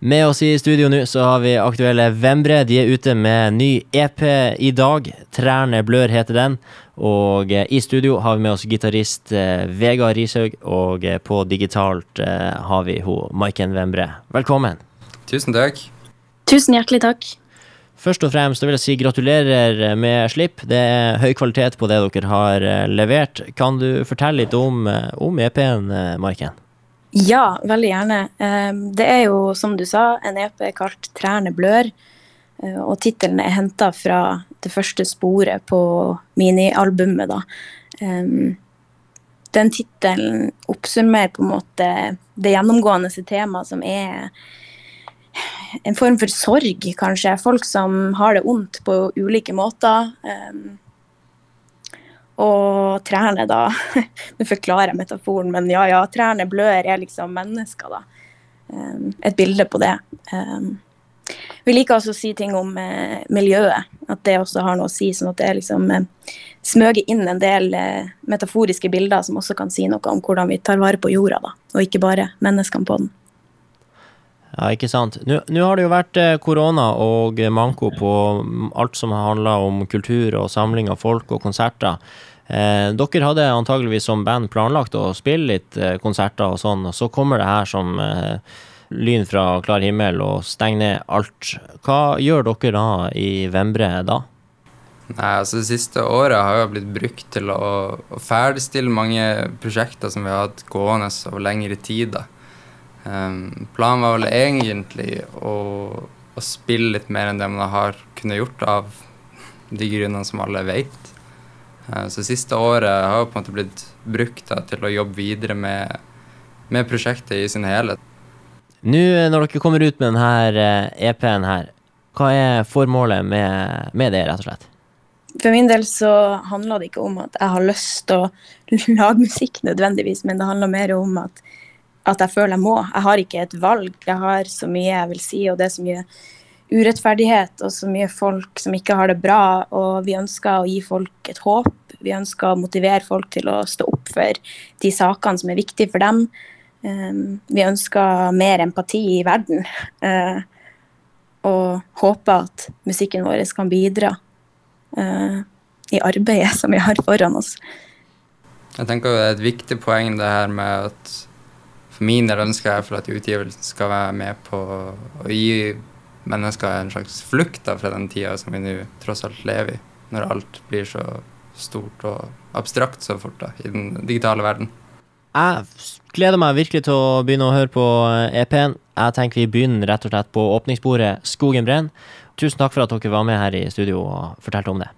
Med oss i studio nå så har vi aktuelle Vembre. De er ute med ny EP i dag. 'Trærne blør' heter den. Og eh, i studio har vi med oss gitarist eh, Vegard Rishaug, og eh, på digitalt har vi ho Maiken Vembre. Velkommen. Tusen takk. Tusen hjertelig takk. Først og fremst vil jeg si gratulerer med slipp. Det er høy kvalitet på det dere har levert. Kan du fortelle litt om, om EP-en, Maiken? Ja, veldig gjerne. Eh, Det er jo, som du sa, en EP kalt 'Trærne blør'. eh, Og tittelen er henta fra det første sporet på minialbumet, da. Eh, Den tittelen oppsummerer på en måte det gjennomgående temaet som er en form for sorg, kanskje. Folk som har det vondt på ulike måter. Og trærne, da Nå forklarer jeg metaforen, men ja, ja, trærne blør er liksom mennesker, da. Um, et bilde på det. Um, vi liker også å si ting om eh, miljøet, at det også har noe å si. Sånn at det liksom eh, smøger inn en del eh, metaforiske bilder som også kan si noe om hvordan vi tar vare på jorda, da. Og ikke bare menneskene på den. Ja, ikke sant. Nå nå har det jo vært korona og manko på mm, alt som handler om kultur og samling av folk og konserter. Eh, dere hadde antageligvis som band planlagt å spille litt eh, konserter og sånn, og så kommer det her som eh, lyn fra klar himmel og stenger ned alt. Hva gjør dere da i Vembre da? Nei, altså Det siste året har jo blitt brukt til å, å ferdigstille mange prosjekter som vi har hatt gående over lengre tid. da. Um, planen var vel egentlig å, å spille litt mer enn det man har kunnet gjort av de grunnene som alle vet. Uh, så siste året har jo på en måte blitt brukt da, til å jobbe videre med, med prosjektet i sin helhet. Nå eh, når dere kommer ut med denne EP-en her, hva er formålet med, med det, rett og slett? For min del så handler det ikke om at jeg har lyst til å lage musikk nødvendigvis, men det handler mer om at, at jeg føler jeg må. Jeg har ikke et valg. Jeg har så mye jeg vil si, og det er så mye urettferdighet og så mye folk som ikke har det bra. Og vi ønsker å gi folk et håp. Vi ønsker å motivere folk til å stå opp for de sakene som er viktige for dem. Um, vi ønsker mer empati i verden. Uh, og håper at musikken vår kan bidra uh, i arbeidet som vi har foran oss. Jeg tenker det er et viktig poeng det her med at for min del ønsker jeg for at utgivelsen skal være med på å gi mennesker en slags flukt da, fra den tida som vi nå tross alt lever i, når alt blir så stort og abstrakt så fort da, i den digitale verden. Jeg gleder meg virkelig til å begynne å høre på EP-en. Jeg tenker vi begynner rett og slett på åpningsbordet Skogen brenner. Tusen takk for at dere var med her i studio og fortalte om det.